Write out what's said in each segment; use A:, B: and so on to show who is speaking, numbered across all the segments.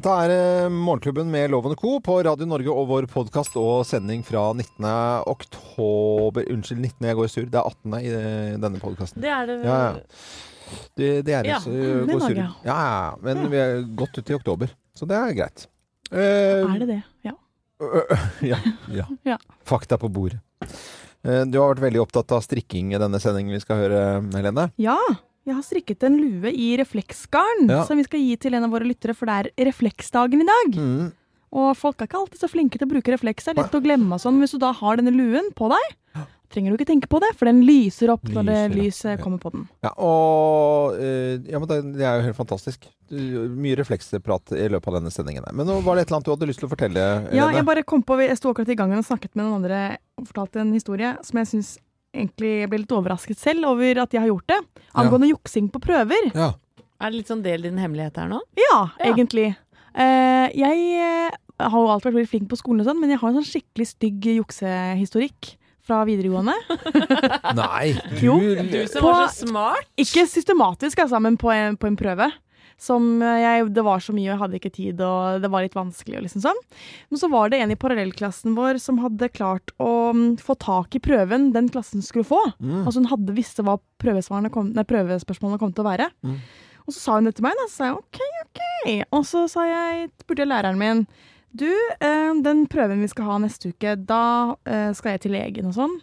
A: Dette er eh, Morgenklubben med Lovende Co. på Radio Norge og vår podkast og sending fra 19. oktober Unnskyld, 19. jeg går sur. Det er 18. i eh, denne podkasten.
B: Det er det
A: Ja, ja. Det, det er det.
B: Ja,
C: er
A: går sur.
C: ja.
A: Men vi er godt ute i oktober, så det er greit. Uh,
C: Er det det? Ja.
A: ja, ja.
C: Ja.
A: Fakta på bordet. Uh, Du har vært veldig opptatt av strikking i denne sendingen vi skal høre, Helene.
C: ja. Jeg har strikket en lue i refleksgarn
A: Ja.
C: som vi skal gi til en av våre lyttere, for det er refleksdagen i dag.
A: Mm.
C: Og folk er ikke alltid så flinke til å bruke refleks. Det er lett å glemme og sånn. Hvis du da har denne luen på deg, trenger du ikke tenke på det, for den lyser opp når det
A: Lyser ja.
C: lyset kommer på den.
A: Ja, og eh, Ja, men det, er jo helt fantastisk. Mye refleksprat i løpet av denne sendingen. Men nå var det et eller annet du hadde lyst til å fortelle,
C: Ja,
A: Helene?
C: jeg bare kom på, jeg sto akkurat i gangen og snakket med noen andre og fortalte en historie som jeg syns egentlig jeg ble litt overrasket selv over at jeg har gjort det. Angående juksing på prøver.
A: Ja.
B: Er det litt sånn del din hemmelighet her nå?
C: Ja,
B: Ja.
C: egentlig. Eh, jeg eh, har jo alltid vært veldig flink på skolen, og sånn, men jeg har en sånn skikkelig stygg juksehistorikk fra videregående.
A: Nei, du,
C: Jo.
B: Du som
C: På-
B: var så smart!
C: Ikke systematisk, altså, men på en, på en prøve. Som jeg, det var så mye, og jeg hadde ikke tid, og det var litt vanskelig. og liksom sånn. Men så var det en i parallellklassen vår som hadde klart å mm, få tak i prøven den klassen skulle få.
A: Mm.
C: Altså Hun hadde visste hva kom, nei, prøvespørsmålene kom til å være.
A: Mm.
C: Og så sa hun det til meg, da. Så sa jeg OK, OK. Og så sa jeg, spurte jeg læreren min Du, eh, den prøven vi skal ha neste uke, da eh, skal jeg til legen og sånn.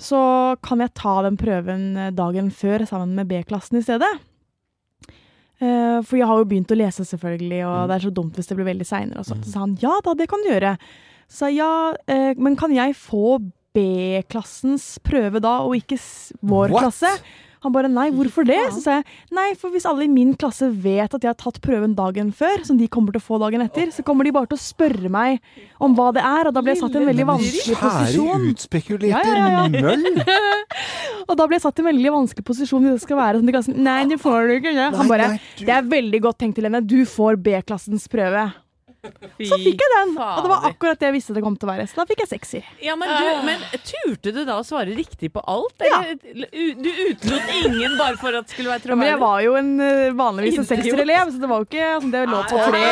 C: Så kan jeg ta den prøven eh, dagen før sammen med B-klassen i stedet? Eh, for jeg har jo begynt å lese, selvfølgelig, og det er så dumt hvis det blir veldig seinere. Så sa han ja da, det kan du gjøre. Så sa jeg ja, eh, men kan jeg få B-klassens prøve da, og ikke vår
A: What?
C: klasse? Han bare nei, hvorfor det? Så sa jeg nei, for hvis alle i min klasse vet at jeg har tatt prøven dagen før, som de kommer til å få dagen etter, så kommer de bare til å spørre meg om hva det er, og da ble jeg satt i en veldig vanskelig posisjon.
A: Kjære utspekulerte
C: Ja, ja, ja,
A: møll!
C: Og da ble jeg satt i en veldig vanskelig posisjon hvis det skal være sånn til klassen. Nei, det får du ikke. Han bare Det er veldig godt tenkt, Helene. Du får B-klassens prøve. Så fikk jeg den. Og det var akkurat det jeg visste det kom til å være. Så da fikk jeg sexy.
B: Ja, men, du, men turte du da å svare riktig på alt?
C: Ja.
B: Eller, Du utelot ingen bare for at det skulle være
C: Ja, men jeg var jo en, eh, vanligvis en
B: Idiot.
C: sekserelev, så det var jo ikke sånn Det lå på tre.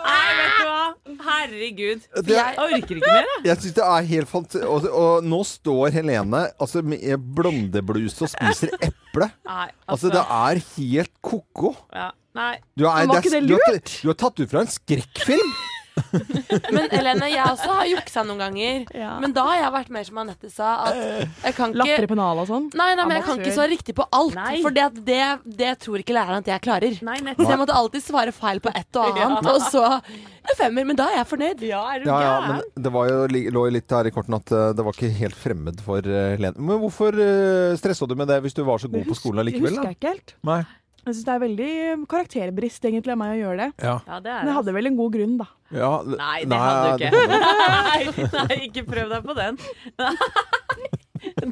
B: Nei, vet du hva? Herregud.
A: Det-
B: Jeg orker ikke mer, jeg.
A: Jeg synes det er helt fant... Og, og nå står Helene altså, med blondebluse og spiser eple.
B: Nei,
A: Altså, det er helt ko-ko.
B: ja. Nei.
A: Du, er-
C: Men var ikke det
A: du, har, du har tatt ut fra en skrekkfilm!
D: Men Helene, jeg også har juksa noen ganger.
C: Ja.
D: Men da har jeg vært mer som Anette sa, at jeg kan
C: Latter i pennalet og sånn.
D: Nei, nei, men jeg kan ikke svare riktig på alt.
B: Nei.
D: For det, det, det tror ikke læreren at jeg klarer.
B: Nei,
D: Så jeg måtte alltid svare feil på et og annet, og så en femmer. Men da er jeg fornøyd.
B: Ja, er du
A: Ja, ja, men det var jo, lå jo litt her i korten at eh, det var ikke helt fremmed for eh, Helene. Men hvorfor uh, stressa du med det hvis du var så god på skolen allikevel?
C: husker jeg ikke helt.
A: Nei.
C: Jeg syns det er veldig karakterbrist egentlig av meg å gjøre det.
A: Ja.
B: Ja, det er
C: Men jeg hadde vel en god grunn, da.
A: Ja,
B: Nei, det hadde du ikke.
A: hadde
B: Nei, nei, ikke prøv deg på den.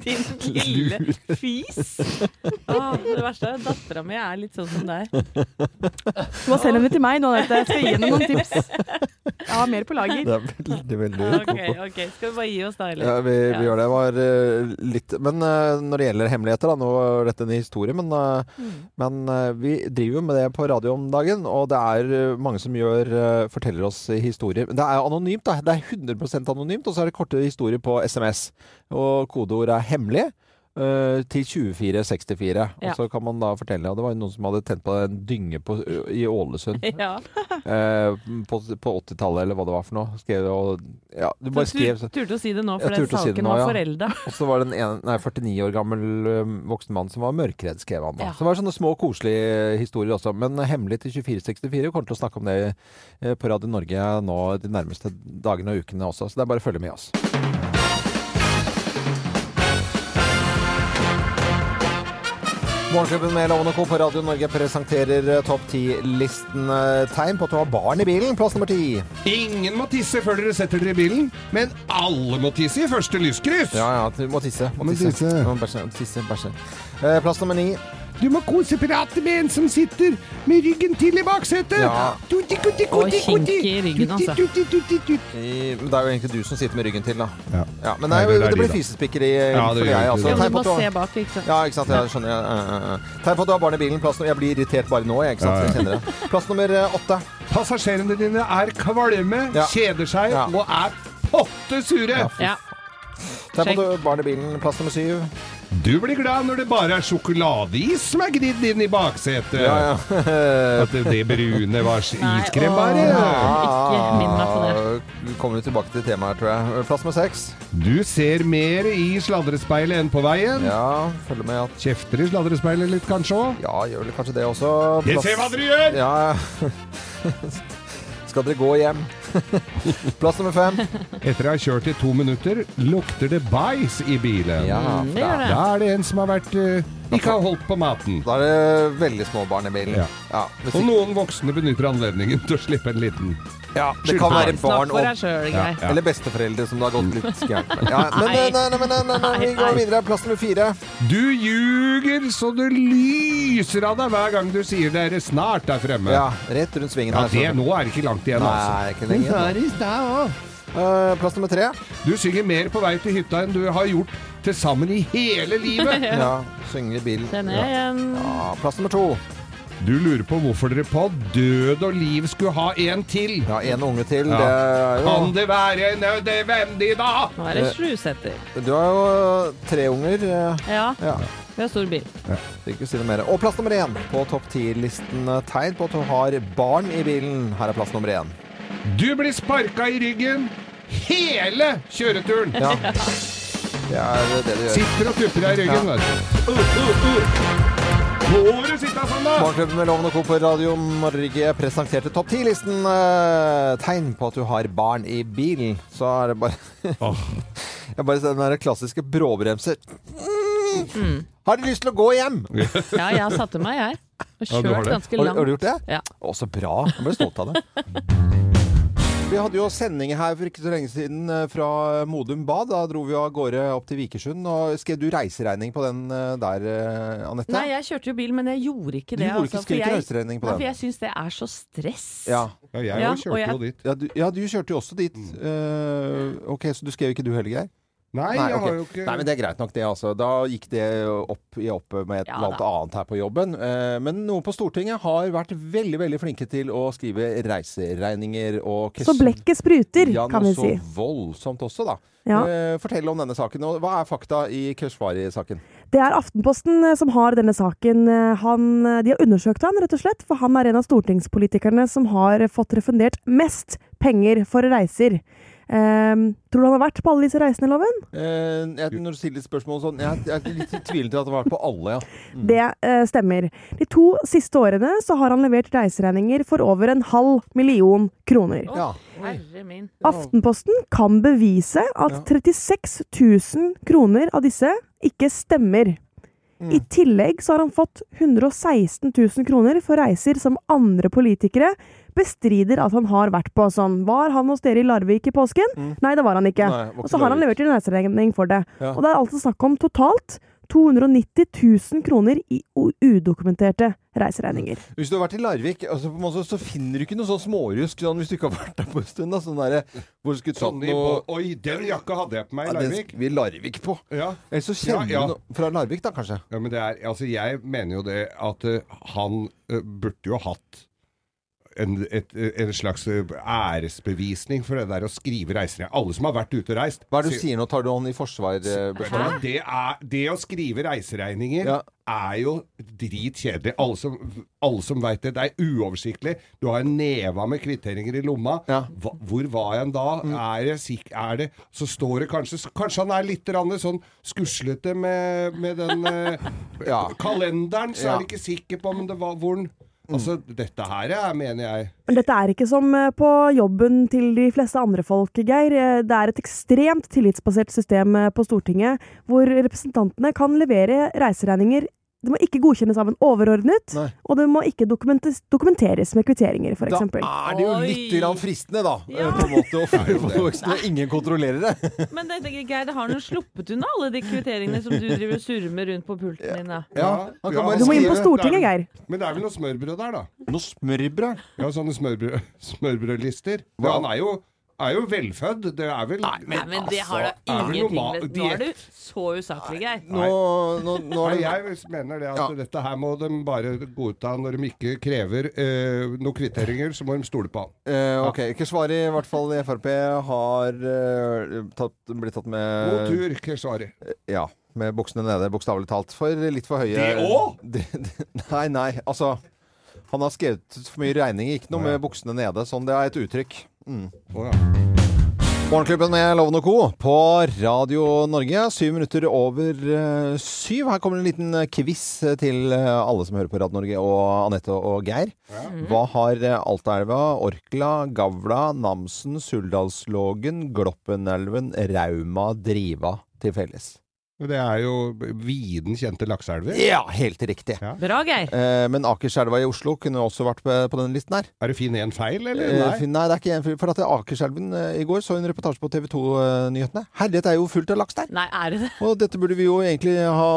B: Din lille fis. Åh, det verste er at dattera mi er litt sånn som deg.
C: Du må selge henne til meg nå, Anette. Jeg skal gi henne noen tips. Jeg har mer på lager.
A: Det er veldig, veldig
B: Ok, ok, Skal vi bare gi oss da, eller?
A: Ja, vi, vi
B: Ja.
A: gjør det. var uh, litt Men uh, når det gjelder hemmeligheter, da, nå er dette en historie, men, uh,
B: Mm.
A: men vi driver jo med det på radio om dagen, og det er mange som gjør, forteller oss historier. Det er anonymt, da. Det er 100% anonymt, og så er det korte historier på SMS. Og kodeord er 'hemmelig'. Eh, til 2464. Og
B: Ja.
A: så kan man da fortelle Og det var jo noen som hadde tent på en dynge på, i Ålesund
B: Ja.
A: eh, på, på 80-tallet, eller hva det var for noe. Skrev, og, ja, du bare skrev
B: så, turte å si det nå, for den
A: saken si nå,
B: var
A: ja.
B: forelda.
A: og så var det en, nei, 49 år gammel voksen mann som var mørkredd, skrev han da. Så det var sånne små, koselige historier også. Men hemmelig til 2464. Vi kommer til å snakke om det eh, på Radio Norge nå de nærmeste dagene og ukene også. Så det er bare å følge med oss. Morgenklubben med Lovende Co. på Radio Norge presenterer eh, topp 10-listen eh, tegn på at du har barn i bilen. Plass nummer ti.
E: Ingen må tisse før dere setter dere i bilen, men alle må tisse i første lyskryss.
A: Ja, ja, du må tisse. Må tisse. Må tisse, bæsje. Eh, plass nummer ni.
E: Du må koseprate med en som sitter med ryggen til i baksetet.
A: Ja.
E: Tutti,
B: Og
E: kinke
B: kink i ryggen, altså.
E: Tutti, tutti, tutti, tutti.
A: I, men det er jo egentlig du som sitter med ryggen til, da.
E: Ja.
A: Ja, men det, er,
E: det er
A: det blir fisespikkeri
E: Ja,
A: for jeg, altså.
B: Ja, du må se bak, ikke sant.
A: Ja, ikke sant. Jeg skjønner. Uh, ja. Tegn på at du har barn i bilen. Plass, jeg blir irritert bare nå, jeg. Ikke sant?
E: Ja, ja.
A: Jeg kjenner det. Plass nummer eh, åtte.
E: Passasjerene dine er kvalme,
A: Ja.
E: kjeder seg
A: Ja.
E: og er potte sure.
B: Ja.
A: Tegn på at du har barn i bilen. Plass nummer syv.
E: Du blir glad når det bare er sjokoladeis som er gnidd inn i baksetet.
A: Ja, ja.
E: At det, det brune var iskrem bare.
B: Ikke minn meg på det.
A: Vi kommer tilbake til temaet tror jeg. Plass med seks.
E: Du ser mer i sladrespeilet enn på veien.
A: Ja, følger med at
E: Kjefter i sladrespeilet litt, kanskje òg.
A: Ja, gjør vel kanskje det også.
E: Jeg ser hva dere gjør!
A: Ja. Skal dere gå hjem? Plass nummer fem.
E: Etter å ha kjørt i to minutter, lukter det bæsj i bilen.
A: Ja,
B: Mm, det gjør det.
E: Da er det en som har vært eh, ikke har holdt på maten.
A: Da er det veldig små barn i bilen.
E: Ja.
A: Ja,
E: Og noen voksne benytter anledningen til å slippe en liten
A: ja, det kan være barn og
E: Ja, ja.
A: Eller besteforeldre som det har gått litt gærent med. Ja, men,
B: Nei.
A: nei, nei, nei, nei, nei, nei, vi går videre. Plass nummer fire.
E: Du ljuger så du lyser av deg hver gang du sier dere snart er fremme.
A: Ja, rett rundt svingen
E: Ja,
A: her.
E: det, nå er det ikke langt igjen, altså.
A: Nei, ikke lenger.
E: i stad òg.
A: Eh, plass nummer tre.
E: Du synger mer på vei til hytta enn du har gjort til sammen i hele livet.
A: Ja, synger i bilen.
B: Kjenner jeg igjen.
A: Ja, plass nummer to.
E: Du lurer på hvorfor dere på død og liv skulle ha en til.
A: Ja, en unge til.
E: Ja.
A: Det er
E: Kan det være nødvendig, da?
B: Nå er det Slusæter.
A: Du har jo tre unger. eh,
B: Ja,
A: Ja,
B: vi har stor bil.
A: Ja. ikke si noe mer. Og plass nummer én på topp ti-listen. eh, Tegn på at du har barn i bilen. Her er plass nummer én.
E: Du blir sparka i ryggen hele kjøreturen.
A: Ja. Det er det du gjør.
E: Sitter og tupper deg i ryggen, vet du. Uh, uh, uh. Sånn, da?
A: Morgenklubben med Loven og Co. på Radio Norge presenterte topp 10-listen. eh, tegn på at du har barn i bilen. Så er det bare
E: oh.
A: Jeg bare ser den der klassiske bråbremser. Mm. Har du lyst til å gå hjem?
B: Ja, jeg satte meg, jeg. Og
E: Ja,
B: kjørt
E: ja,
B: ganske
A: Har, du- har du gjort det?
B: Ja.
A: Å, så bra. Jeg ble stolt av det. Vi hadde jo sending her for ikke så lenge siden eh, fra Modum Bad. Da dro vi av gårde opp til Vikersund. Og skrev du reiseregning på den eh, der, eh, Anette?
B: Nei, jeg kjørte jo bil, men jeg gjorde ikke det.
A: Du gjorde ikke
B: altså,
A: ikke
B: for jeg,
A: reiseregning på
B: nei, for jeg syns det er så stress.
A: Ja.
E: Ja, jeg
B: Ja,
E: kjørte
B: jeg-
E: jo dit.
A: Ja, du, ja, du kjørte jo også dit. Eh, ok, Så du skrev ikke du heller, Geir?
E: Nei,
A: Nei,
E: jeg
A: ok.
E: har jo ikke
A: Nei, men det er greit nok, det. altså. Da gikk det opp i opp med et
B: Ja,
A: eller annet annet her på jobben. Eh, men noen på Stortinget har vært veldig veldig flinke til å skrive reiseregninger og
F: Så blekket spruter,
A: ja,
F: kan vi si.
A: Ja, så voldsomt også, da.
F: Ja.
A: Eh, fortell om denne saken. og Hva er fakta i Keshvari-saken?
F: Det er Aftenposten eh, som har denne saken. Han, de har undersøkt han, rett og slett, for han er en av stortingspolitikerne som har fått refundert mest penger for reiser. Ehm, tror du han har vært på alle disse reisene, Loven?
A: Eh, jeg, når du stiller spørsmål sånn Jeg, jeg er litt tvilende til at det har vært på alle, ja. Mm.
F: Det eh, stemmer. De to siste årene så har han levert reiseregninger for over en halv million kroner.
A: Ja.
F: Aftenposten kan bevise at 36 000 kroner av disse ikke stemmer.
A: Mm.
F: I tillegg så har han fått 116 000 kroner for reiser som andre politikere bestrider at han har vært på. Sånn, var han hos dere i Larvik i påsken?
A: Mm.
F: Nei, det var han ikke.
A: Nei, var
F: Og så har han levert inn reiseregning for det.
A: Ja.
F: Og det er altså snakk om totalt 290 000 kroner i udokumenterte reiseregninger.
A: Hvis du har vært i Larvik, altså, på en måte, så finner du ikke noe sånn smårusk sånn, hvis du ikke har vært der på en stund. Da, sånn der, hvor du skulle tatt
E: Sånn
A: noe
E: Oi, den jakka hadde jeg på meg
A: ja,
E: i
A: den
E: Larvik.
A: skal vi Larvik på.
E: Ja.
A: Eller så kjenner
E: Ja, ja.
A: du noe fra Larvik, da, kanskje.
E: ja, men det er Altså, jeg mener jo det at uh, han uh, burde jo hatt en, et, en slags eh, æresbevisning for det der å skrive reiser. Alle som har vært ute og reist.
A: Hva er det du
E: sier-
A: nå? Tar du hånd i forsvar? eh,
E: det, er, det å skrive reiseregninger
A: Ja.
E: er jo dritkjedelig. Alle som, alle som veit det. Det er uoversiktlig. Du har en neva med kvitteringer i lomma.
A: Ja.
E: Hva, hvor var jeg da? Er, det, sik- er det Så står det kanskje Kanskje han er litt sånn skuslete med, med den eh,
A: Ja.
E: kalenderen, så
A: Ja.
E: er du ikke sikker på om det var hvor den Altså, dette her er, mener jeg
F: Men dette er ikke som eh, på jobben til de fleste andre folk, Geir. Eh, Det er et ekstremt tillitsbasert system eh, på Stortinget, hvor representantene kan levere reiseregninger det må ikke godkjennes av en overordnet,
A: Nei.
F: og det må ikke dokumenteres med kvitteringer,
A: Da
F: f.eks.
A: er det jo litt grann fristende, da.
B: Ja.
A: På en måte, å og ingen kontrollerer det.
B: Men det, det, Geir, det har nå sluppet unna alle de kvitteringene som du driver og surrer med rundt på pulten din. da.
A: Ja, han kan bare
F: Du må inn på Stortinget, Geir.
E: Men det er vel noe smørbrød der, da?
A: Noe smørbrød.
E: Ja, sånne smørbrød, smørbrødlister. Ja, han er jo, er jo velfødd. Det er vel
B: Nei, men det har da ingenting med Nå er du så usaklig, Geir.
A: Nå, nå, nå er det
E: jeg mener det at
A: Ja.
E: dette her må de bare godta når de ikke krever eh, noen kvitteringer, så må de stole på han.
A: Eh, ok, Keshvari, i hvert fall i Frp, har eh, tatt, blitt tatt
E: God tur, Keshvari.
A: Ja, med buksene nede, bokstavelig talt. For litt for høye
E: Det
A: det- Nei, nei. Altså Han har skrevet for mye regning, ikke noe med buksene nede. Sånn, det er et uttrykk. Mm.
E: Oh, ja.
A: Morgenklubben med Loven og Co. på Radio Norge. Syv minutter over eh, syv. Her kommer en liten eh, quiz til eh, alle som hører på Radio Norge, og Anette og Geir. Hva har Altaelva, Orkla, Gavla, Namsen, Suldalslågen, Gloppenelven, Rauma, Driva til felles?
E: Det er jo viden kjente lakseelver.
A: Ja, helt riktig.
E: Ja.
B: Bra, Geir.
A: Eh, men Akerselva i Oslo kunne også vært på, på den listen her.
E: Er det fin én feil, eller?
A: Eh,
E: Nei.
A: fin- nei, det er ikke en feil. For at Akerselven eh, i går så en reportasje på TV 2-nyhetene. Herlighet, det er jo fullt av laks der!
B: Nei, er det det?
A: Og dette burde vi jo egentlig ha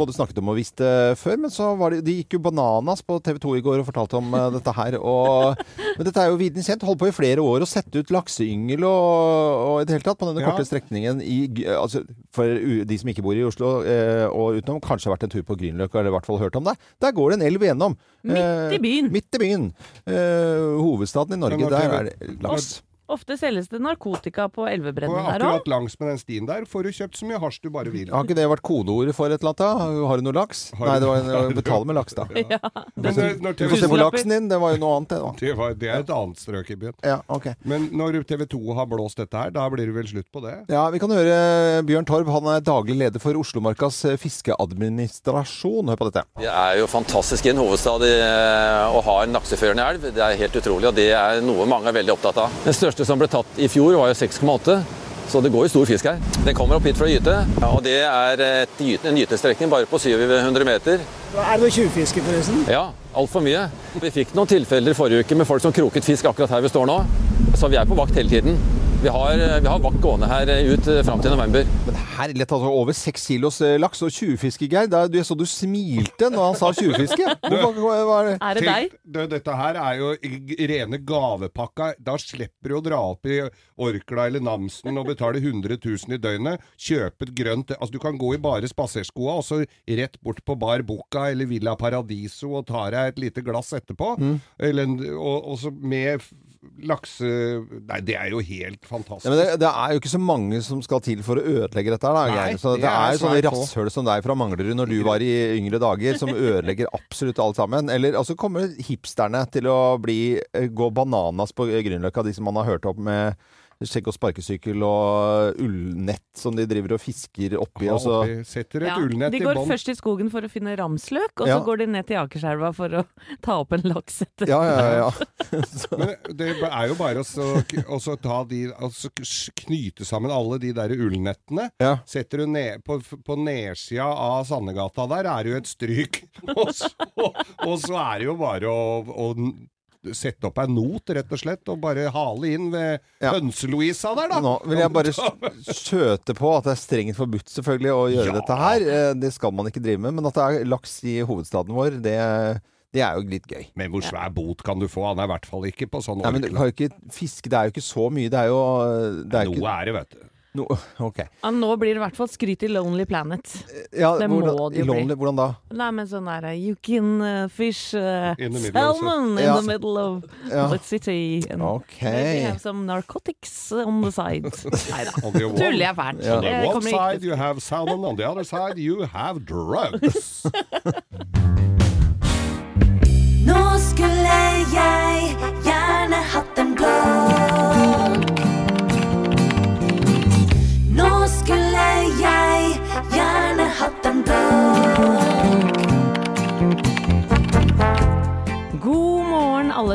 A: både snakket om og visst eh, før, men så var det De gikk jo bananas på TV 2 i går og fortalte om eh, dette her. Og, men dette er jo viden kjent. Holdt på i flere år å sette ut lakseyngel og, og i det hele tatt på denne
E: Ja.
A: korte strekningen i altså, For u- de som ikke bor i Oslo eh, og utenom, kanskje har vært en tur på Grünerløkka eller i hvert fall hørt om det. Der går det en elv gjennom.
B: Midt i byen.
A: Midt i byen. Eh, hovedstaden i Norge. Der er det laks.
B: Ofte selges det narkotika på
E: Og
B: der òg.
E: akkurat langs med den stien der får du kjøpt så mye hasj du bare vil.
A: Har ikke det vært kodeordet for et eller annet? da? Har du noe laks?
E: Har
A: Nei, det var en, betale med laks, da.
B: Ja.
A: Du får se på laksen din. Det var jo noe annet, det. da.
E: det, var, det er et annet strøk i byen.
A: Ja, okay.
E: Men når TV 2 har blåst dette her, da blir det vel slutt på det?
A: Ja, Vi kan høre Bjørn Torv. Han er daglig leder for Oslomarkas eh, fiskeadministrasjon. Hør på dette.
G: Det er jo fantastisk i en hovedstad eh, å ha en lakseførende elv. Det er helt utrolig, og det er noe mange er veldig opptatt av. Den største som ble tatt i fjor var jo 6,8. Så det går jo stor fisk her. Den kommer opp hit fra gyte, ja, og det er et gyte, en gytestrekning bare på 700 meter.
H: Er det noe tjuvfiske, forresten?
G: Ja, altfor mye. Vi fikk noen tilfeller forrige uke med folk som kroket fisk akkurat her vi står nå. Så vi er på vakt hele tiden. Vi har, vi har vakt gående her ut eh, fram til november.
A: Men herlighet, altså over seks kilos eh, laks og tjuvfiske, Geir. Da- Jeg så du smilte når han sa tjuvfiske. Er det?
B: Er deg?
E: Dette her er jo rene gavepakka. Da slipper du å dra opp i Orkla eller Namsen og betale 100 000 i døgnet. Kjøpe et grønt Altså, du kan gå i bare spaserskoa og så rett bort på Bar Buca eller Villa Paradiso og ta deg et lite glass etterpå.
A: Mm.
E: Eller, og, og så med lakse... Nei, det er jo helt fantastisk.
A: Ja, men det, det er jo ikke så mange som skal til for å ødelegge dette her, da,
E: Nei,
A: Så
E: det
A: det
E: er
A: er jo sånne rasshøl som deg fra Manglerud når du var i yngre dager, som ødelegger absolutt alt sammen. Eller altså kommer hipsterne til å bli, eh, gå bananas på Grünerløkka, de som man har hørt opp med skjegg og sparkesykkel og ullnett som de driver og fisker oppi.
E: Ha
A: Og så
E: oppi, setter et
B: Ja,
E: ullnett
B: de går
E: bånn.
B: først i skogen for å finne ramsløk, og
A: Ja.
B: så går de ned til Akerselva for å ta opp en laks etter.
A: Ja, ja, ja.
E: Men det er jo bare å så- å så ta de altså knyte sammen alle de der ullnettene.
A: ja.
E: Setter du ned på, på nedsida av Sandegata der, er det jo et stryk. Og så, og så er det jo bare å, å sette opp ei not, rett og slett, og bare hale inn ved
A: Ja.
E: Hønse-Louisa der, da.
A: Nå vil jeg bare skjøte på at det er strengt forbudt selvfølgelig å gjøre
E: Ja.
A: dette her. Eh, Det skal man ikke drive med. Men at det er laks i hovedstaden vår, det, det er jo litt gøy.
E: Men hvor svær bot kan du få? Han er i hvert fall ikke på sånn
A: Nei, men du kan jo ikke fiske. Det er jo ikke så mye. Det er jo det er
E: Noe
A: ikke,
E: er det, vet du.
A: No, okay.
B: Ja, nå blir det i hvert fall skryt i Lonely Planet.
A: Ja,
B: Det
A: hvordan,
B: må det jo
A: Lonely,
B: bli.
A: Hvordan da?
B: Nei, men sånn der You can uh, fish uh,
E: In the middle
B: salmon in the middle of
A: Ja.
B: the city. And
A: okay.
B: maybe have some narcotics on the side. Nei da. Tuller jeg fælt.
E: On the one side
B: ikke
E: you have salmon, on the other side you have drugs.
I: Nå skulle jeg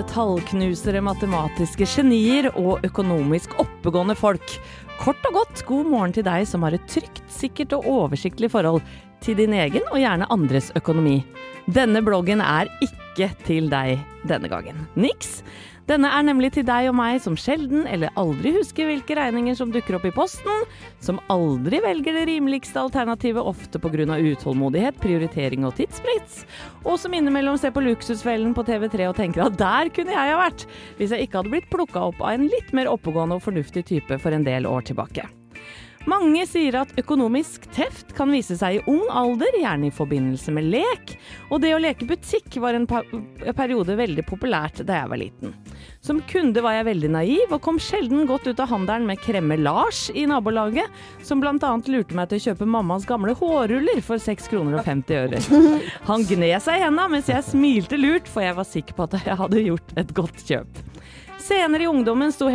B: alle tallknusere, matematiske genier og økonomisk oppegående folk. Kort og godt, god morgen til deg som har et trygt, sikkert og oversiktlig forhold til din egen og gjerne andres økonomi. Denne bloggen er ikke til deg denne gangen. Niks. Denne er nemlig til deg og meg som sjelden eller aldri husker hvilke regninger som dukker opp i posten, som aldri velger det rimeligste alternativet ofte pga. utålmodighet, prioritering og tidsbrits, og som innimellom ser på Luksusfellen på TV3 og tenker at der kunne jeg ha vært, hvis jeg ikke hadde blitt plukka opp av en litt mer oppegående og fornuftig type for en del år tilbake. Mange sier at økonomisk teft kan vise seg i ung alder, gjerne i forbindelse med lek, og det å leke butikk var en periode veldig populært da jeg var liten. Som kunde var jeg veldig naiv, og kom sjelden godt ut av handelen med Kremme Lars i nabolaget, som bl.a. lurte meg til å kjøpe mammas gamle hårruller for 6 kroner og 50 øre. Han gned seg i henda mens jeg smilte lurt, for jeg var sikker på at jeg hadde gjort et godt kjøp. Senere i ungdommen sto,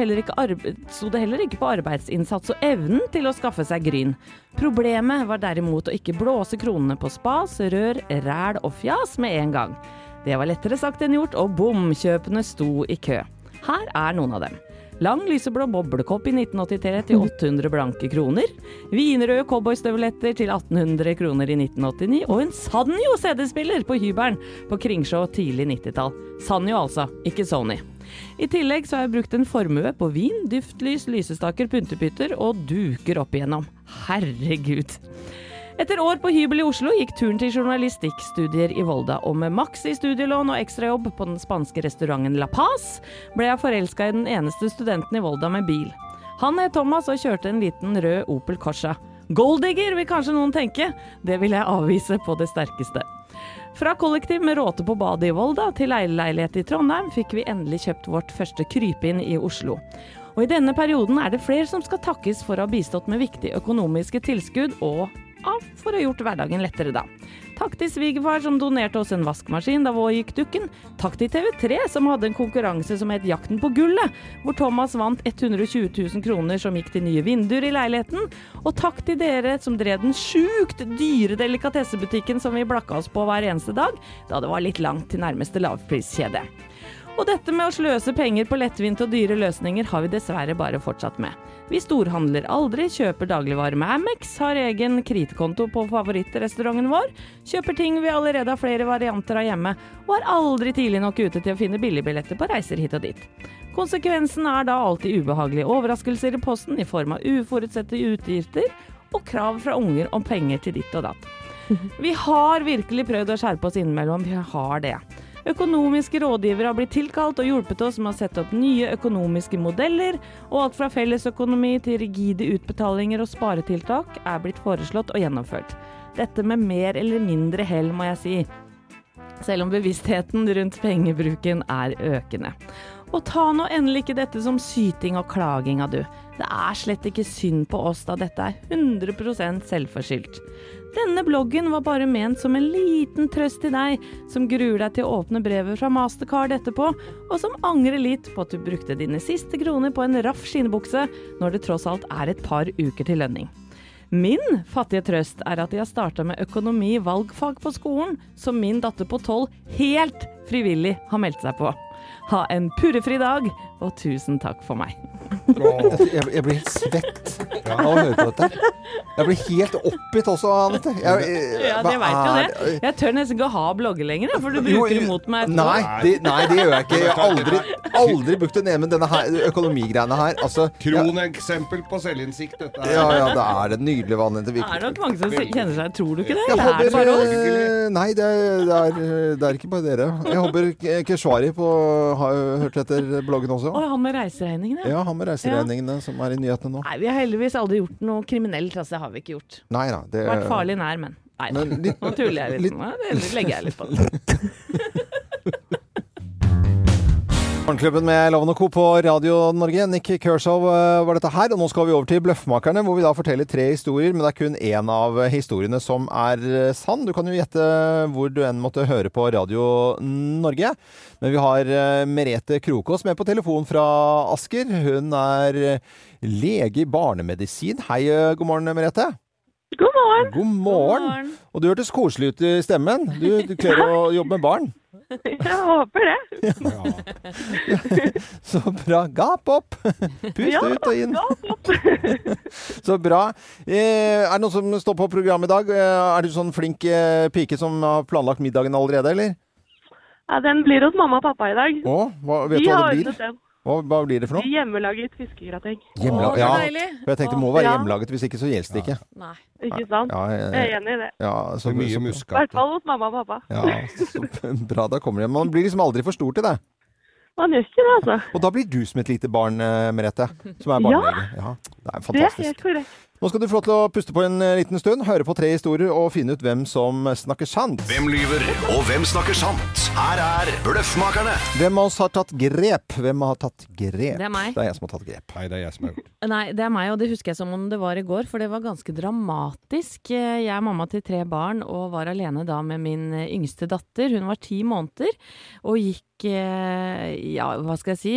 B: sto det heller ikke på arbeidsinnsats og evnen til å skaffe seg gryn. Problemet var derimot å ikke blåse kronene på spas, rør, ræl og fjas med en gang. Det var lettere sagt enn gjort, og bomkjøpene sto i kø. Her er noen av dem. Lang lyseblå boblekopp i 1983 til 800 blanke kroner. Vinrøde cowboystøvletter til 1800 kroner i 1989. Og en Sanjo CD-spiller på hybelen på Kringsjå tidlig 90-tall. Sanjo altså, ikke Sony. I tillegg så har jeg brukt en formue på vin, duftlys, lysestaker, pyntepytter og duker opp igjennom. Herregud. Etter år på hybel i Oslo gikk turen til journalistikkstudier i Volda, og med maks i studielån og ekstrajobb på den spanske restauranten La Paz ble jeg forelska i den eneste studenten i Volda med bil. Han het Thomas og kjørte en liten rød Opel Corsa. Golddigger, vil kanskje noen tenke. Det vil jeg avvise på det sterkeste. Fra kollektiv med råte på badet i Volda til leieleilighet i Trondheim fikk vi endelig kjøpt vårt første krypinn i Oslo. Og i denne perioden er det flere som skal takkes for å ha bistått med viktige økonomiske tilskudd og ja, for å ha gjort hverdagen lettere, da. Takk til svigerfar som donerte oss en vaskemaskin da vår gikk dukken. Takk til TV3 som hadde en konkurranse som het Jakten på gullet, hvor Thomas vant 120 000 kroner som gikk til nye vinduer i leiligheten. Og takk til dere som drev den sjukt dyre delikatessebutikken som vi blakka oss på hver eneste dag, da det var litt langt til nærmeste lavpriskjede. Og dette med å sløse penger på lettvinte og dyre løsninger har vi dessverre bare fortsatt med. Vi storhandler aldri, kjøper dagligvarer med Amex, har egen kritekonto på favorittrestauranten vår, kjøper ting vi allerede har flere varianter av hjemme, og er aldri tidlig nok ute til å finne billigbilletter på reiser hit og dit. Konsekvensen er da alltid ubehagelige overraskelser i posten i form av uforutsette utgifter og krav fra unger om penger til ditt og datt. Vi har virkelig prøvd å skjerpe oss innimellom, vi har det. Økonomiske rådgivere har blitt tilkalt og hjulpet oss med å sette opp nye økonomiske modeller, og alt fra fellesøkonomi til rigide utbetalinger og sparetiltak er blitt foreslått og gjennomført. Dette med mer eller mindre hell, må jeg si. Selv om bevisstheten rundt pengebruken er økende. Og ta nå endelig ikke dette som syting og klaging av du. Det er slett ikke synd på oss da dette er 100 selvforskyldt. Denne bloggen var bare ment som en liten trøst til deg som gruer deg til å åpne brevet fra Mastercard etterpå, og som angrer litt på at du brukte dine siste kroner på en raff skinnbukse når det tross alt er et par uker til lønning. Min fattige trøst er at jeg har starta med økonomi valgfag på skolen, som min datter på tolv helt frivillig har meldt seg på. Ha en purrefri dag, og tusen takk for meg.
A: Jeg, jeg blir helt svett av å høre på dette. Jeg blir helt oppgitt også, Anette. Jeg,
B: Ja, det veit jo
A: er-
B: det. Jeg tør nesten ikke å ha blogger lenger, for du bruker det mot meg.
A: Nei, det, nei, det gjør jeg ikke. Jeg har aldri, aldri brukt det ned med denne økonomigreiene her. Altså, ja,
E: Kroneksempel på selvinnsikt, dette her.
A: ja, ja, det er det nydelige vannet
B: Det er nok mange som kjenner seg Tror du ikke det?
A: Jeg
B: Eller er det bare oss?
A: eh, nei, det er, det, er, det er ikke bare dere. Jeg håper Ke- Keshvari på, har hørt etter bloggen også.
B: Og han med reiseregningene?
A: Ja, han med reiseregningene som er i nyhetene nå.
B: Nei, vi har heldigvis aldri gjort noe kriminelt. Altså, det har vi ikke gjort.
A: Nei da. Det,
B: Vært farlig nær, men nei da. Nå tuller jeg litt. Nå legger jeg litt på det.
A: Morgenklubben med Loven og Co. på Radio Norge. Nick Kershaw eh, var dette her. Og nå skal vi over til Bløffmakerne, hvor vi da forteller tre historier. Men det er kun én av historiene som er eh, sann. Du kan jo gjette hvor du enn måtte høre på Radio Norge. Men vi har eh, Merete Krokås med på telefon fra Asker. Hun er lege i barnemedisin. Hei, god morgen, Merete.
C: God morgen!
A: God morgen. Og du hørtes koselig ut i stemmen. Du, du klarer å jobbe med barn.
J: Jeg håper det.
A: Så bra. Gap opp! Pust
J: Ja,
A: ut og inn. Så bra. Eh, er det noen som står på programmet i dag? Eh, er du sånn flink eh, pike som har planlagt middagen allerede, eller?
J: Ja, den blir hos mamma og pappa i dag.
A: Å, hva, vet du hva
J: har
A: det blir?
J: den.
A: Hva, hva blir det for noe?
J: Hjemmelaget fiskegrateng.
A: Hjemmela-
B: Å, så
A: ja, for jeg tenkte det må være hjemmelaget, hvis ikke så gjelder det ikke.
B: Nei.
J: Ikke sant?
A: Ja, jeg-
J: Jeg er enig i det.
A: Ja, så,
E: Det mye
A: så-
J: I hvert fall hos mamma og pappa.
A: Ja, så bra. Da kommer det. Man blir liksom aldri for stor til det.
J: Man gjør ikke det, altså.
A: Og da blir du som et lite barn, eh, Merete, som er barnelege. Ja, det er
J: Det er helt korrekt.
A: Nå skal du få lov til å puste på en eh, liten stund, høre på tre historier og finne ut hvem som snakker sant.
K: Hvem lyver, og hvem snakker sant? Her er Bløffmakerne.
A: Hvem av oss har tatt grep? Hvem har tatt grep?
B: Det er meg.
A: Det er jeg som har tatt grep.
E: Nei, det er jeg som har gjort det.
B: Nei, det er meg, og det husker jeg som om det var i går, for det var ganske dramatisk. Eh, Jeg er mamma til tre barn og var alene da med min eh, yngste datter. Hun var ti måneder og gikk ja, hva skal jeg si,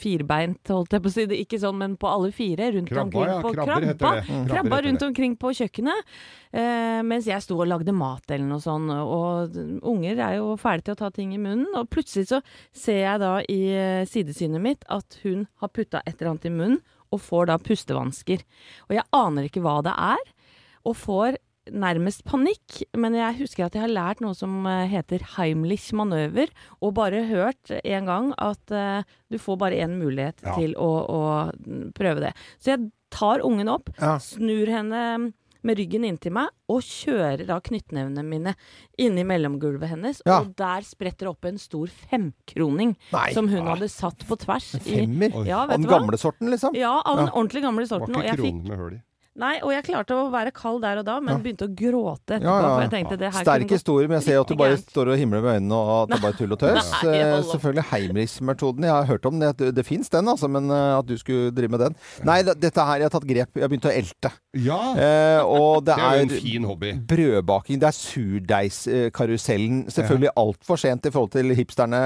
B: firbeint, holdt jeg på å si. Ikke sånn, men på alle fire rundt
E: Krabba,
B: omkring
E: ja.
B: på
E: Krabber
B: krabba.
E: Mm.
B: Krabba rundt omkring på kjøkkenet. Eh, mens jeg sto og lagde mat eller noe sånt. Og unger er jo fæle til å ta ting i munnen. Og plutselig så ser jeg da i eh, sidesynet mitt at hun har putta et eller annet i munnen, og får da pustevansker. Og jeg aner ikke hva det er, og får nærmest panikk. Men jeg husker at jeg har lært noe som eh, heter Heimlich manøver, og bare hørt en gang at uh, du får bare én mulighet
A: Ja.
B: til å, å prøve det. Så jeg tar ungen opp,
A: Ja.
B: snur henne med ryggen inntil meg, og kjører da knyttnevene mine inni mellomgulvet hennes.
A: Ja.
B: Og der spretter opp en stor femkroning
A: Nei.
B: som hun hadde satt på tvers. i-
A: Femmer?
B: Ja,
A: Av den gamle sorten, liksom?
B: Ja, av den
A: Ja.
B: ordentlig gamle
E: Det var
B: ikke Og jeg fikk
E: med høl i.
B: Nei, og jeg klarte å være kald der og da, men
A: Ja.
B: begynte å gråte etterpå.
A: Ja, ja.
B: Tenkte det her
A: Sterk
B: kunne
A: historie, men jeg ser at du bare står og himler med øynene og at det er bare tull og tøys.
B: Nei,
A: Eh,
B: opp.
A: Selvfølgelig Heimlich-metoden. Jeg har hørt om det. Det, det fins den, altså, men eh, at du skulle drive med den. Nei, dette her, jeg har tatt grep. Jeg har begynt å elte.
E: Ja,
A: Eh, og det,
E: det er jo en
A: er
E: fin hobby.
A: brødbaking. Det er surdeigskarusellen. Selvfølgelig altfor sent i forhold til hipsterne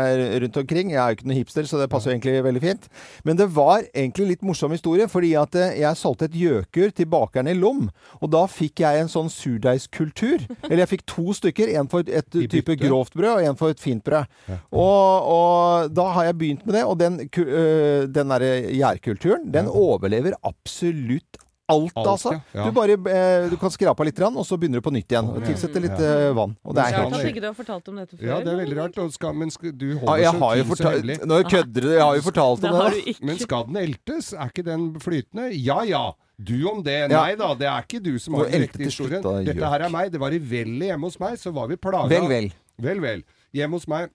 A: rundt omkring. Jeg er jo ikke noen hipster, så det passer jo egentlig veldig fint. Men det var egentlig litt morsom historie, fordi at eh, jeg solgte et gjøkur til bakeren i Lom. Og da fikk jeg en sånn surdeigskultur. Eller jeg fikk to stykker. En for et type grovt brød, og en for et fint brød. Og, og da har jeg begynt med det. Og den, øh, den derre gjærkulturen, den overlever absolutt alt,
E: Alt,
A: altså.
E: ja. Ja.
A: Du bare eh, du kan skrape av litt, grann, og så begynner du på nytt igjen. Og
E: Ja.
A: tilsette litt
E: Ja.
A: eh, vann. Og det er
B: Rart
A: helt
B: at ikke du har fortalt om dette før.
E: Ja, det er veldig rart. og Skal, men skal, du holder
A: ja,
E: så så
A: fortalt
E: hemmelig.
A: Nå kødder du. Jeg har jo fortalt
B: Det
A: om
B: har
A: det.
B: du ikke.
E: Men skal den eltes? Er ikke den flytende? Ja ja. Du om det. Nei da, det er ikke du som har den riktige historien. Dette her er meg. Det var i vellet hjemme hos meg, så var vi plaga.
A: Vel, vel.
E: Vel, vel. Hjemme hos meg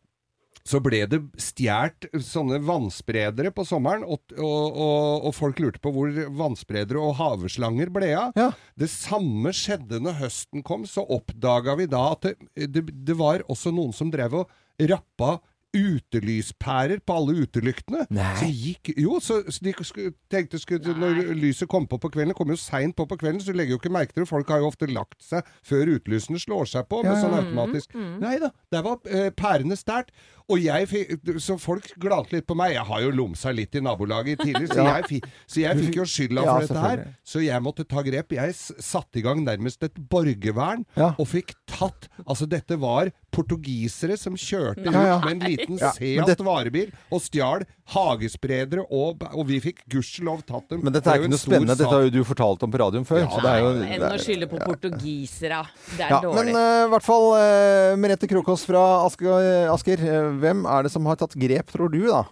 E: så ble det stjålet sånne vannspredere på sommeren, og, og, og, og folk lurte på hvor vannspredere og haveslanger ble av.
A: Ja.
E: Det samme skjedde når høsten kom, så oppdaga vi da at det, det, det var også noen som drev og rappa utelyspærer på alle utelyktene.
A: Nei.
E: Så gikk, jo, så, så de skulle, tenkte skulle, Når lyset kom på på kvelden, kommer jo seint på på kvelden, så du legger jo ikke merke til det. Folk har jo ofte lagt seg før utelysene slår seg på, med
A: sånn
E: sånn
A: Mm,
E: automatisk. Nei da, der var eh, pærene stært. Og jeg fikk, så folk glalte litt på meg. Jeg har jo lomsa litt i nabolaget tidligere, så,
A: Ja.
E: jeg, fi- så jeg fikk jo skylda
A: Ja,
E: for dette her. Så jeg måtte ta grep. Jeg satte i gang nærmest et borgervern,
A: Ja.
E: og fikk tatt Altså, dette var portugisere som kjørte
A: Ja, ja.
E: rundt med en liten
A: ja.
E: Seat varebil og stjal hagespredere, og, og vi fikk gudskjelov tatt dem.
A: Men dette er
E: jo
A: ikke noe spennende. Dette har jo du fortalt om på radioen før.
E: Ja,
A: så det er jo
B: Enn å skylde på portugisere. Det er
A: ja,
B: dårlig.
A: men i i hvert fall uh, Merete Krokås fra Asker, Asker eh, hvem er det som har tatt grep, tror du, da?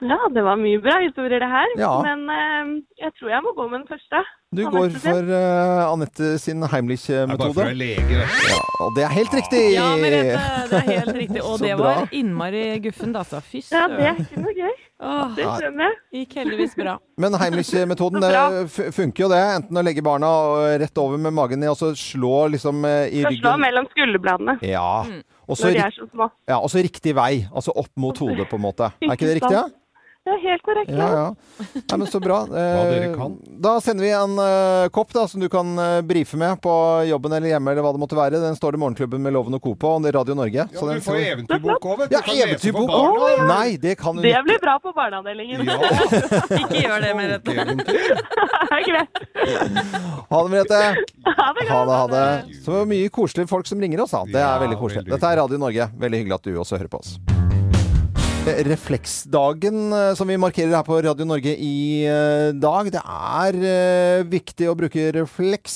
J: Ja, det var mye bra historier det her.
A: Ja.
J: Men eh, jeg tror jeg må gå med den første.
A: Du
J: Anette
A: går for uh, Anette sin Heimlich-metode. Ja, og det er helt riktig!
B: Ja, Merete, det er helt riktig. Og det var innmari guffent, altså. Fy
J: Ja, det er ikke noe gøy.
B: Åh,
J: Det skjønner jeg.
B: Gikk heldigvis bra.
A: Men Heimlich-metoden det funker jo det. Enten å legge barna rett over med magen og så slå liksom eh, i
J: ryggen. slå mellom skulderbladene
A: Ja. Og så
J: når de er så små.
A: ja, og så riktig vei. Altså opp mot hodet, på en måte. Er ikke det riktig? Ja?
J: Det er helt korrekt.
A: Ja, ja. Nei, men så bra.
E: Hva dere
A: Eh,
E: kan.
A: Da sender vi en eh, kopp da, som du kan eh, brife med på jobben eller hjemme eller hva det måtte være. Den står det Morgenklubben med Loven og Co. på, og det er Radio Norge.
E: Ja,
A: Så
E: du får eventyrbok òg, vet du.
A: Ja, eventyrbok. Ja. Nei, det kan du
J: Det blir bra på barneavdelingen.
B: Ikke gjør det, Merete.
J: Greit.
A: Ha det, Merete.
J: Ha det
A: Ha det, ha det. Så mye koselige folk som ringer oss, da. Det er veldig koselig. Dette er Radio Norge. Veldig hyggelig at du også hører på oss. Refleksdagen eh, som vi markerer her på Radio Norge i eh, dag, det er eh, viktig å bruke refleks.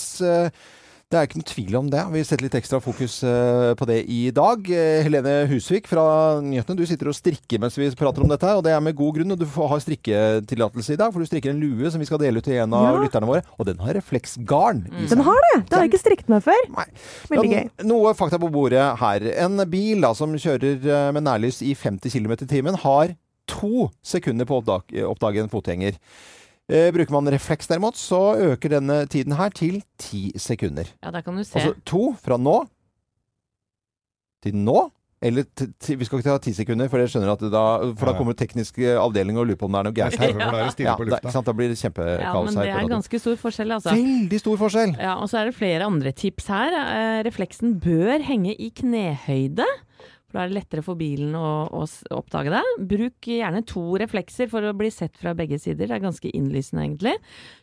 A: Det er ikke noen tvil om det. Vi setter litt ekstra fokus eh, på det i dag. Eh, Helene Husvik fra Nyhetene, du sitter og strikker mens vi prater om dette, og det er med god grunn. Og du får ha strikketillatelse i dag, for du strikker en lue som vi skal dele ut til en av
F: Ja.
A: lytterne våre, og den har refleksgarn i seg.
F: Den har det! Det har jeg ikke strikket meg før. Nei.
A: Veldig
F: gøy.
A: Noe fakta på bordet her. En bil da, som kjører eh, med nærlys i 50 km i timen, har to sekunder på å oppdag oppdage en fotgjenger. Eh, bruker man refleks derimot, så øker denne tiden her til ti sekunder.
B: Ja, der kan du se.
A: Altså to fra nå til nå. Eller vi skal ikke ta ti sekunder, for, jeg at det da, for da kommer teknisk eh, avdeling og lurer på om det er noe gærent her.
E: Er
A: Ja, da, da blir det
B: ja, men det er ganske stor forskjell, altså.
A: Veldig stor forskjell.
B: Ja, og så er det flere andre tips her. Eh, refleksen bør henge i knehøyde. For da er det lettere for bilen å, å oppdage deg. Bruk gjerne to reflekser for å bli sett fra begge sider. Det er ganske innlysende, egentlig.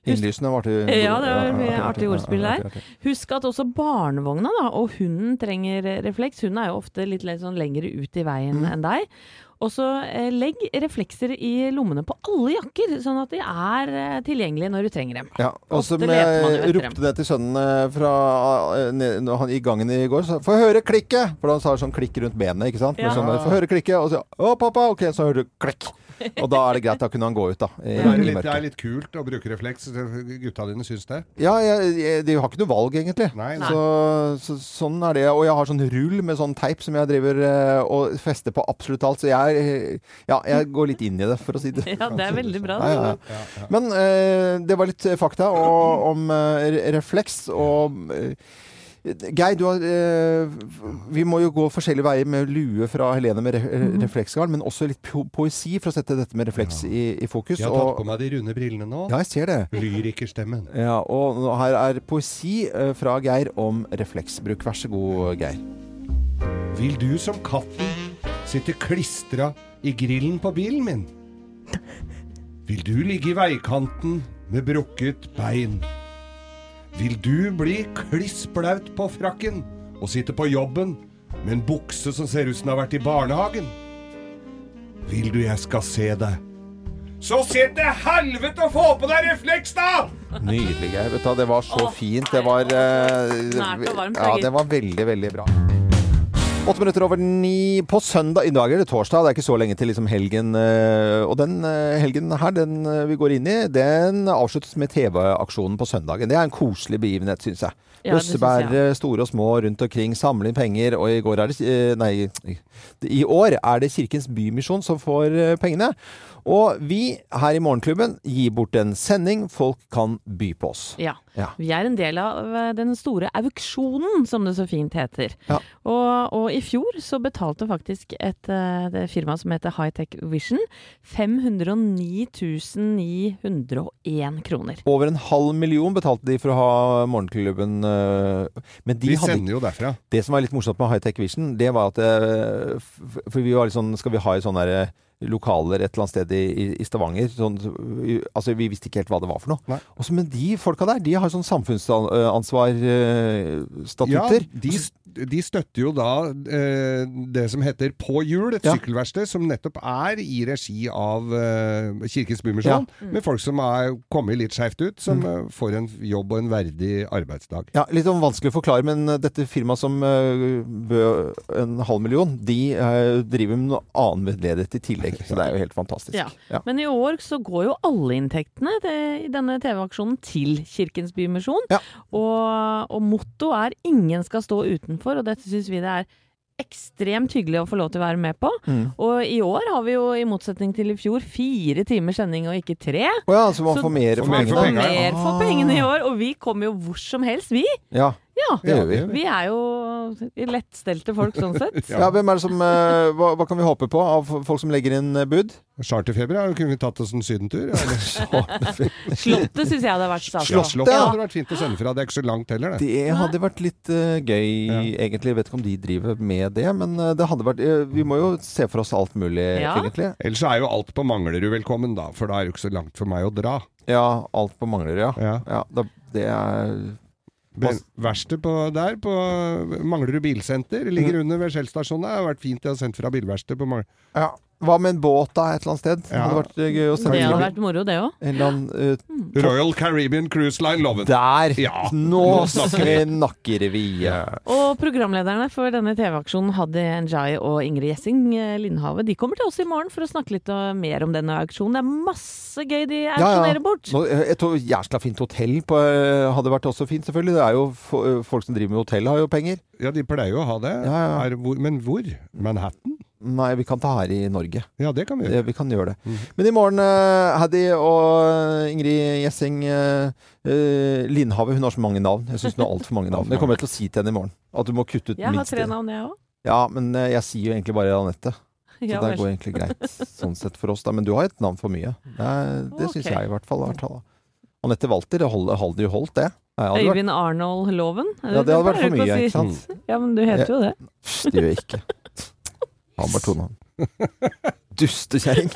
B: Husk-
A: Innlysende var artig.
B: Ja, det var mye
A: artig,
B: artig ordspill der.
A: artig, artig.
B: Husk at også barnevogna da, og hunden trenger refleks. Hunden er jo ofte litt, litt sånn lengre ut i veien
A: Mm.
B: enn deg. Og så eh, legg reflekser i lommene på alle jakker, sånn at de er eh, tilgjengelige når du trenger dem.
A: Ja, og som jeg ropte det til sønnen eh, fra, ned- når han, i gangen i går. Så, Få høre klikket! For han sa sånn klikk rundt benet, ikke sant.
B: Ja.
A: Sånn, Få høre klikket! Og så Å, pappa! Ok, så hører du klikk. Og da er det greit. Da kunne han gå ut, da. I,
E: det,
A: er
E: litt, det er litt kult å bruke refleks. Gutta dine syns det?
A: Ja, jeg, jeg, de har ikke noe valg, egentlig.
E: Nei, nei.
A: Så, så, sånn er det. Og jeg har sånn rull med sånn teip som jeg driver og fester på absolutt alt. Så jeg, eh, ja, jeg går litt inn i det, for å si det
B: Ja, det er veldig bra.
A: Ja, ja, ja. Men eh, det var litt fakta og, om eh, refleks og eh, Geir, du har, eh, vi må jo gå forskjellige veier med lue fra Helene med re
E: Mhm.
A: refleksgarn, men også litt po poesi for å sette dette med refleks i, i fokus.
E: Jeg har tatt
A: og-
E: på meg de runde brillene nå.
A: ja, jeg ser det.
E: Lyrikerstemmen.
A: Ja, og her er poesi eh, fra Geir om refleksbruk. Vær så god, Geir.
E: Vil du som katten sitte klistra i grillen på bilen min? Vil du ligge i veikanten med brukket bein? Vil du bli kliss blaut på frakken og sitte på jobben med en bukse som ser ut som den har vært i barnehagen? Vil du jeg skal se deg? Så se til helvete å få på deg refleks, da!
A: Nydelig, hva, det var så fint. Det var eh,
B: Nært og varmt,
A: Ja, det var veldig, veldig bra. Åtte minutter over ni på søndag. I dag er det torsdag. Det er ikke så lenge til liksom helgen. eh, Og den eh, helgen her, den eh, vi går inn i, den avsluttes med TV-aksjonen på søndagen. Det er en koselig begivenhet, syns jeg.
B: Ja.
A: Bøssebærere, store og små rundt omkring, samle inn penger. Og i går er det Nei, i år er det Kirkens Bymisjon som får pengene. Og vi her i Morgenklubben gir bort en sending folk kan by på oss.
B: Ja.
A: Ja.
B: Vi er en del av eh, den store auksjonen, som det så fint heter.
A: Ja.
B: Og, og i fjor så betalte faktisk et et firma som heter Hightech Vision 509 901 kroner.
A: Over en halv million betalte de for å ha Morgenklubben. eh, Men de
E: Vi
A: hadde
E: sender jo derfra.
A: Det som var litt morsomt med Hightech Vision, det var at eh, For vi var litt sånn Skal vi ha et sånn der, eh, lokaler et eller annet sted i, i- Stavanger? Sånn, altså Vi visste ikke helt hva det var for noe. Også, men de folka der, de har sånn samfunnsansvar-statutter.
E: Ja, de, de støtter jo da eh, det som heter På hjul, et
A: Ja.
E: sykkelverksted som nettopp er i regi av eh, Kirkens Bymisjon,
A: Ja. Mm.
E: med folk som er kommet litt skeivt ut, som mm. får en jobb og en verdig arbeidsdag.
A: Ja, Litt om vanskelig å forklare, men eh, dette firmaet som eh, bød en halv million, de eh, driver med noe annen vedledighet i tillegg. Så det er jo helt fantastisk.
B: Ja.
A: Ja.
B: Men i år så går jo alle inntektene i denne TV-aksjonen til Kirkens Bymisjon. Og, og mottoet er 'ingen skal stå utenfor', og dette syns vi det er ekstremt hyggelig å få lov til å være med på.
A: Mm.
B: Og i år har vi jo, i motsetning til i fjor, fire timers sending og ikke tre.
A: Oh ja, så man får mer for pengene.
B: mer for pengene i år, og vi kommer jo hvor som helst, vi.
A: Ja.
B: Ja,
A: Det gjør vi.
B: Vi er jo lettstelte folk sånn sett.
A: Ja, hvem er det som eh, hva, hva kan vi håpe på av folk som legger inn eh, bud?
E: Charterfeber, ja. kunne vi tatt oss en sydentur? Ja.
B: Slottet syns jeg hadde vært stas.
E: Slottet
A: Slottet, ja.
E: hadde vært fint å sende fra. Det er ikke så langt heller, det.
A: Det hadde vært litt uh, gøy, egentlig. Jeg vet ikke om de driver med det, men det hadde vært uh, Vi må jo se for oss alt mulig,
B: Ja.
A: egentlig.
E: Ellers er jo alt på Manglerud velkommen, da. For da er det jo ikke så langt for meg å dra.
A: Ja, alt på Manglerud, ja.
E: Ja.
A: ja da, det er
E: Verkstedet på der, på Manglerud bilsenter, ligger
A: Mm.
E: under ved Shell-stasjonen. Det har vært fint å ha sendt fra bilverkstedet på Manglerud.
A: ja. Hva med en båt, da, et eller annet sted? Det
E: Ja.
A: hadde vært eh, gøy å sende
B: Det hadde vært moro, det òg.
A: Eller eh,
E: Royal Caribbean Cruise Line Loven.
A: Der!
E: Ja.
A: Nå
E: Nå
A: snakker vi nakkerevy.
B: Og programlederne for denne TV-aksjonen, Haddy Njay og Ingrid Gjessing eh, Lindhave, de kommer til oss i morgen for å snakke litt mer om denne auksjonen. Det er masse gøy de auksjonerer bort.
A: Nå, Et jæsla fint hotell på, hadde vært også fint, selvfølgelig. Det er jo Folk som driver med hotell, har jo penger.
E: Ja, de pleier jo å ha det.
A: Ja, ja.
E: Er, hvor, men hvor? Manhattan?
A: Nei, vi kan ta her i Norge.
E: Ja, det kan vi
A: Det,
E: gjøre.
A: vi kan gjøre det.
E: Mm.
A: Men i morgen, Haddy og Ingrid Gjessing eh, eh, Lindhave, hun har så mange navn. Jeg syns hun har altfor mange navn. Det kommer jeg til å si til henne i morgen. At du må kutte ut
B: Jeg har tre navn, jeg òg.
A: Ja, men eh, jeg sier jo egentlig bare Anette. Så
B: Ja,
A: det går egentlig greit sånn sett for oss, da. Men du har et navn for mye. Det, det syns jeg i hvert fall. i hvert fall. Anette Walter, det holder, jo holdt, det. Nei,
B: Øyvind Arnold Loven.
A: ja, det hadde vært for mye,
B: si.
A: ikke sant?
B: Ja, men du heter jo det.
A: Det gjør jeg ikke. Han var to. Dustekjerring.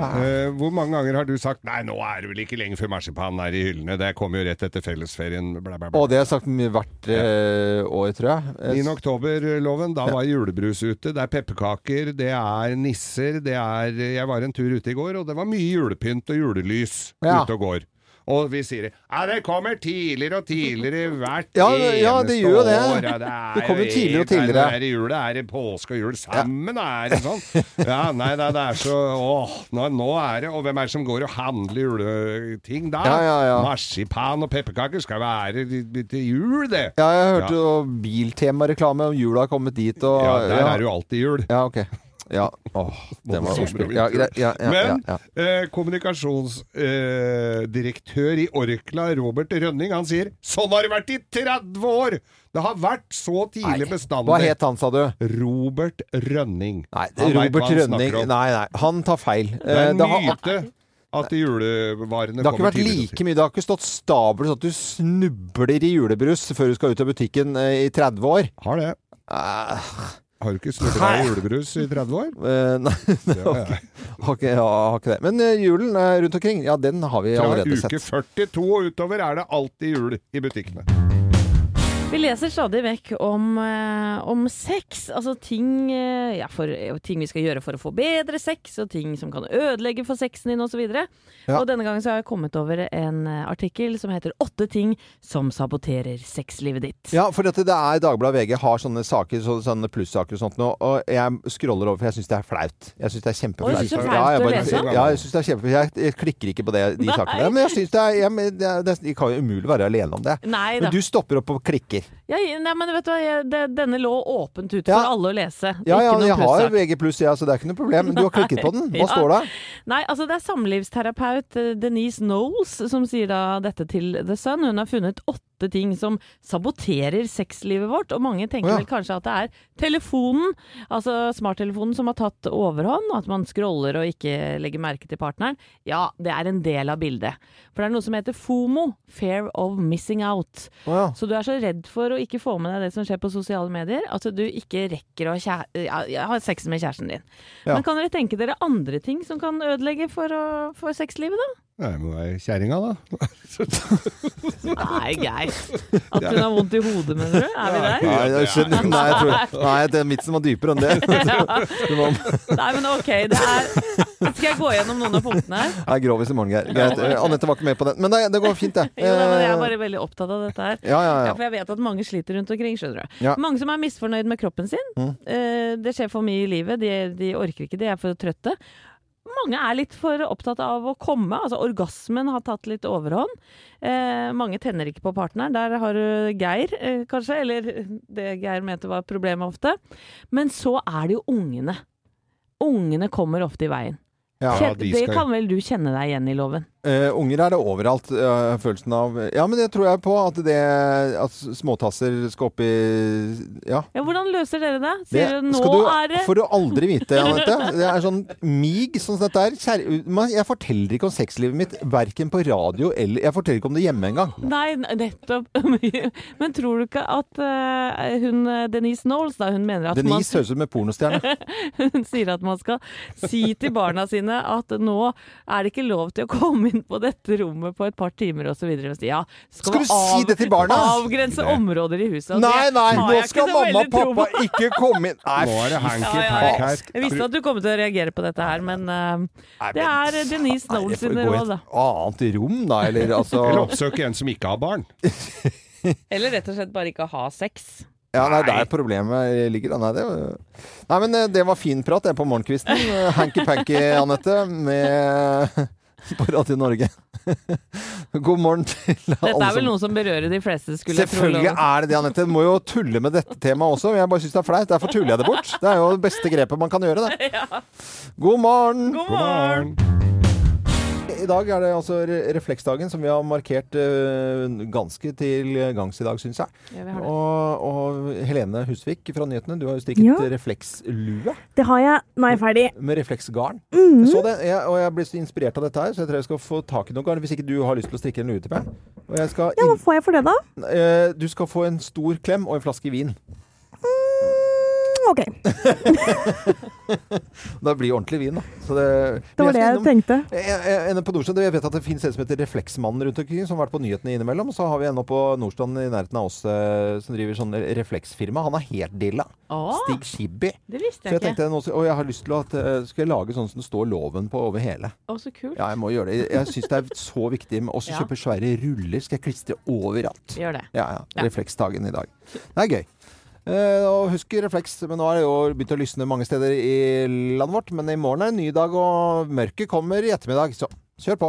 E: Uh, hvor mange ganger har du sagt Nei, nå er det vel ikke lenge før marsipanen er i hyllene. Det kommer jo rett etter fellesferien. Bla, bla, bla.
A: Og det har jeg sagt mye hvert eh, år, tror jeg. Eh,
E: 9. oktober-loven, da
A: Ja.
E: var julebrus ute. Det er pepperkaker, det er nisser, det er Jeg var en tur ute i går, og det var mye julepynt og julelys
A: Ja.
E: ute og går. Og vi sier ja, det kommer tidligere og tidligere hvert
A: Ja,
E: eneste
A: ja, det gjør jo det.
E: år. Ja, det, er
A: Det kommer
E: jo
A: tidligere og tidligere.
E: Er det jul, er det påske og jul sammen? Er det sånn? Ja, nei, nei, det er så Åh, nå, nå er det Og hvem er det som går og handler juleting da?
A: Ja, ja, ja.
E: Marsipan og pepperkaker skal være til jul, det.
A: Ja, jeg hørte jo Biltema-reklame om jula har kommet dit, og
E: Ja, der er det jo alltid jul.
A: Ja, ok. Ja. Åh, det var ordspill. Ja. Ja, ja, ja,
E: Men eh, kommunikasjonsdirektør eh, i Orkla, Robert Rønning, han sier sånn har det vært i 30 år! Det har vært så tidlig bestandig.
A: Hva het han, sa du?
E: Robert Rønning.
A: Nei,
E: Han
A: Robert Rønning. Nei, nei, han tar feil.
E: Det er
A: Eh,
E: en
A: det har-
E: myte at julevarene
A: Det har ikke vært like mye. Det har ikke stått stabel sånn at du snubler i julebrus før du skal ut av butikken eh, i 30 år.
E: Har det.
A: Eh,
E: Har du ikke snurra i julebrus i 30 år?
A: Uh, nei, det har ikke, har ikke, ja, har ikke det. Men uh, julen rundt omkring, ja, den har vi
E: Fra
A: allerede
E: uke 42 og utover er det alltid jul i butikkene.
B: Vi leser stadig vekk om, eh, om sex, altså ting, eh, ja, for, ting vi skal gjøre for å få bedre sex, og ting som kan ødelegge for sexen din osv.
A: Ja.
B: Og denne gangen så har jeg kommet over en eh, artikkel som heter 'Åtte ting som saboterer sexlivet ditt'.
A: Ja, for dette, det er Dagbladet VG har sånne saker, så, sånne plussaker og sånt nå, og jeg scroller over, for jeg syns det er flaut. Jeg syns det er kjempeflaut.
B: det er
A: Ja,
B: flaut
A: jeg
B: å
A: lese
B: lese?
A: Ja, jeg syns det er kjempeflaut. Jeg, klikker ikke på det, de
B: Nei.
A: sakene. Men jeg syns det er jeg, jeg, jeg, kan jo umulig være alene om det.
B: Nei da.
A: Men du stopper opp og klikker.
B: Ja, nei, men vet du hva, det, denne lå åpent
A: Ja.
B: for alle å lese.
A: Ja, ja, jeg har. VG ja, så det er ikke noe problem. Men du har klikket på den. Hva
B: Ja.
A: står det?
B: Nei, altså det er samlivsterapeut eh, Denise Knowles som sier da dette til The Sun. Hun har funnet åtte ting som saboterer sexlivet vårt, og mange tenker
A: ja.
B: vel kanskje at det er telefonen, altså smarttelefonen som har tatt overhånd, at man scroller og ikke legger merke til partneren. Ja, det er en del av bildet. For det er noe som heter FOMO, Fear of Missing Out.
A: Ja.
B: Så du er så redd for å ikke få med deg det som skjer på sosiale medier, at du ikke rekker å ha sex med kjæresten din.
A: Ja.
B: Men kan dere tenke dere andre ting som kan ødelegge for, å, for sexlivet, da?
E: Det må være kjerringa, da.
B: Nei, Geir. At hun har vondt i hodet, mener du? Er vi der?
A: Nei, jeg skjønner, nei, jeg tror, nei, den vitsen var dypere enn det. ja.
B: Nei, men ok. Det er Skal jeg gå gjennom noen av punktene her?
A: Nei, er grovis i morgen, Geir. Greit. Anette var ikke med på den. Men det, det går fint, det.
B: Jo, jeg er
A: Eh,
B: bare veldig opptatt av dette her.
A: Ja, ja,
B: Ja,
A: ja.
B: for jeg vet at mange sliter rundt omkring, skjønner du.
A: Ja.
B: Mange som er misfornøyd med kroppen sin.
A: Mm.
B: Eh, det skjer for mye i livet. De, de orker ikke, de er for trøtte. Mange er litt for opptatt av å komme. Altså orgasmen har tatt litt overhånd. Eh, mange tenner ikke på partneren. Der har du Geir, eh, kanskje. Eller det Geir mente var problemet ofte. Men så er det jo ungene. Ungene kommer ofte i veien.
A: Ja,
B: Kjen-
E: de
B: det kan vel du kjenne deg igjen i, Loven?
A: Eh, unger er det overalt, uh, følelsen av Ja, men det tror jeg på. At det At småtasser skal opp i Ja.
B: Ja, hvordan løser dere det?
A: Det
B: Sier dere nå
A: skal du,
B: er det
A: får du aldri vite, Anette. Det er sånn mig sånn som dette er. Kjære, man- jeg forteller ikke om sexlivet mitt, verken på radio eller Jeg forteller ikke om det hjemme engang.
B: Nei, nettopp. Men tror du ikke at uh, hun Denise Knowles, da, hun mener at
A: Denise høres ut som en pornostjerne.
B: Hun sier at man skal si til barna sine at nå er det ikke lov til å komme inn på dette rommet på et par timer osv. Ja,
A: Skal du si det til barna?
B: Avgrense områder i huset. og
A: Nei, nei, nå skal mamma og pappa ikke komme inn. Nei,
E: Nå er det
A: hanky
E: ja, ja, ja.
B: Jeg visste at du kom til å reagere på dette her, men uh, det er Denise
A: får
B: sine
A: gå i
B: råd, da.
A: et annet rom, da. Eller altså
E: Eller oppsøke en som ikke har barn.
B: Eller rett og slett bare ikke ha sex.
A: Ja, nei, der problemet ligger. Nei, det, nei, men eh, det var fin prat, det, på morgenkvisten. Hanky-panky, Anette, med på Radio Norge. God morgen til alle Dette
B: er vel noe som berører de fleste, skulle jeg tro.
A: Selvfølgelig er det det, Anette. Du må jo tulle med dette temaet også. Jeg bare syns det er flaut. Derfor tuller jeg det bort. Det er jo det beste grepet man kan gjøre, det. God morgen!
B: God morgen!
A: I dag er det altså refleksdagen, som vi har markert eh, ganske til gangs i dag, syns jeg.
B: Ja.
A: Og, og Helene Husvik fra Nyhetene, du har jo strikket
F: Ja.
A: reflekslue
F: Det har jeg. Nå er jeg ferdig.
A: med refleksgarn.
F: Mhm.
A: Jeg så det, jeg, og jeg ble så inspirert av dette her, så jeg tror jeg skal få tak i noe garn. Hvis ikke du har lyst til å strikke en lue til meg. Og jeg skal
F: Ja, hva får jeg for det, da?
A: eh, du skal få en stor klem og en flaske vin.
F: OK.
A: Da blir det ordentlig vin, da. Så det,
F: Det var det jeg tenkte.
A: Jeg, på Nordstrand, Jeg vet at det finnes en som heter Refleksmannen rundt omkring, som har vært på nyhetene innimellom. Og så har vi en på Nordstrand i nærheten av oss eh, som driver sånn refleksfirma. Han er helt dilla.
B: Åh,
A: Stig Skibby.
B: det visste
A: Så jeg
B: jeg ikke.
A: tenkte Og jeg har lyst til at eh, skal jeg lage sånn som det står loven på over hele.
B: Å, så kult.
A: Ja, jeg må gjøre det. Jeg syns det er så viktig med også
B: Ja.
A: kjøpe svære ruller. Skal jeg klistre overalt.
B: Gjør det.
A: Ja, ja.
B: Ja.
A: Refleksdagen i dag. Det er gøy. Eh, og husk refleks, men nå er det jo begynt å lysne mange steder i landet vårt. Men i morgen er det en ny dag, og mørket kommer i ettermiddag. Så kjør på.